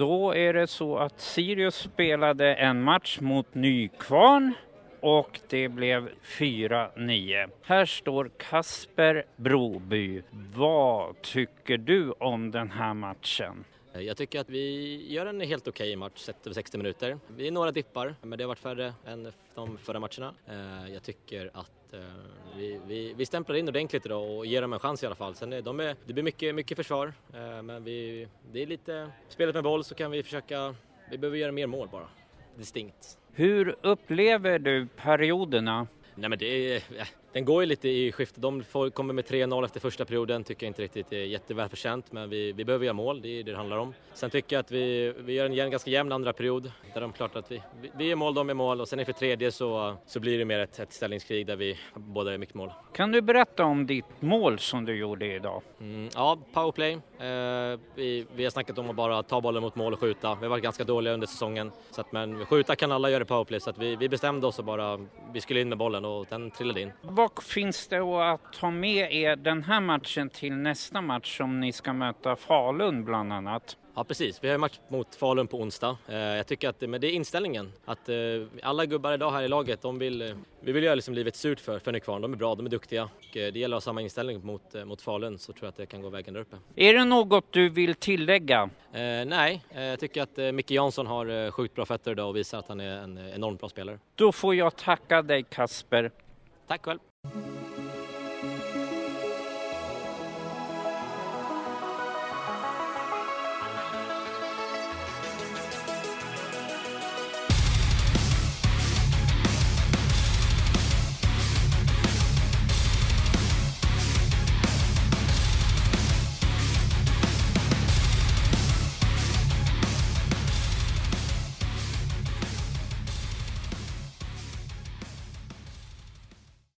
Då är det så att Sirius spelade en match mot Nykvarn och det blev 4-9. Här står Kasper Broby. Vad tycker du om den här matchen? Jag tycker att vi gör en helt okej match sett över 60 minuter. Vi är några dippar, men det har varit färre än de förra matcherna. Eh, Jag tycker att eh, vi, vi, vi stämplar in ordentligt idag och ger dem en chans i alla fall. Sen är de är, det blir mycket, mycket försvar, eh, men vi, det är lite spelet med boll så kan vi försöka, vi behöver göra mer mål bara. Distinkt. Hur upplever du perioderna? Nej men det är, den går ju lite i skifte. De får, kommer med 3-0 efter första perioden, tycker jag inte riktigt är jättevälförtjänt, men vi, vi behöver göra mål, det är det det handlar om. Sen tycker jag att vi, vi gör en ganska jämn andra period, där de klart att vi, vi, är mål, de är mål och sen inför tredje så, så blir det mer ett, ett ställningskrig där vi båda är mycket mål. Kan du berätta om ditt mål som du gjorde idag? Mm, ja, powerplay. Eh, vi, vi har snackat om att bara ta bollen mot mål och skjuta. Vi har varit ganska dåliga under säsongen. Så att, men skjuta kan alla göra i powerplay så att vi, vi bestämde oss och bara, vi skulle in med bollen och den trillade in. Vad finns det att ta med er den här matchen till nästa match som ni ska möta Falun bland annat? Ja precis, vi har ju match mot Falun på onsdag. Eh, jag tycker att men det är inställningen. Att eh, alla gubbar idag här i laget, de vill, eh, vi vill göra liksom livet surt för, för Nykvarn. De är bra, de är duktiga. Och, det gäller att ha samma inställning mot, mot Falun så tror jag att det kan gå vägen där uppe. Är det något du vill tillägga? Eh, nej, jag tycker att Micke Jansson har sjukt bra fötter idag och visar att han är en enormt bra spelare. Då får jag tacka dig Kasper. Tack själv!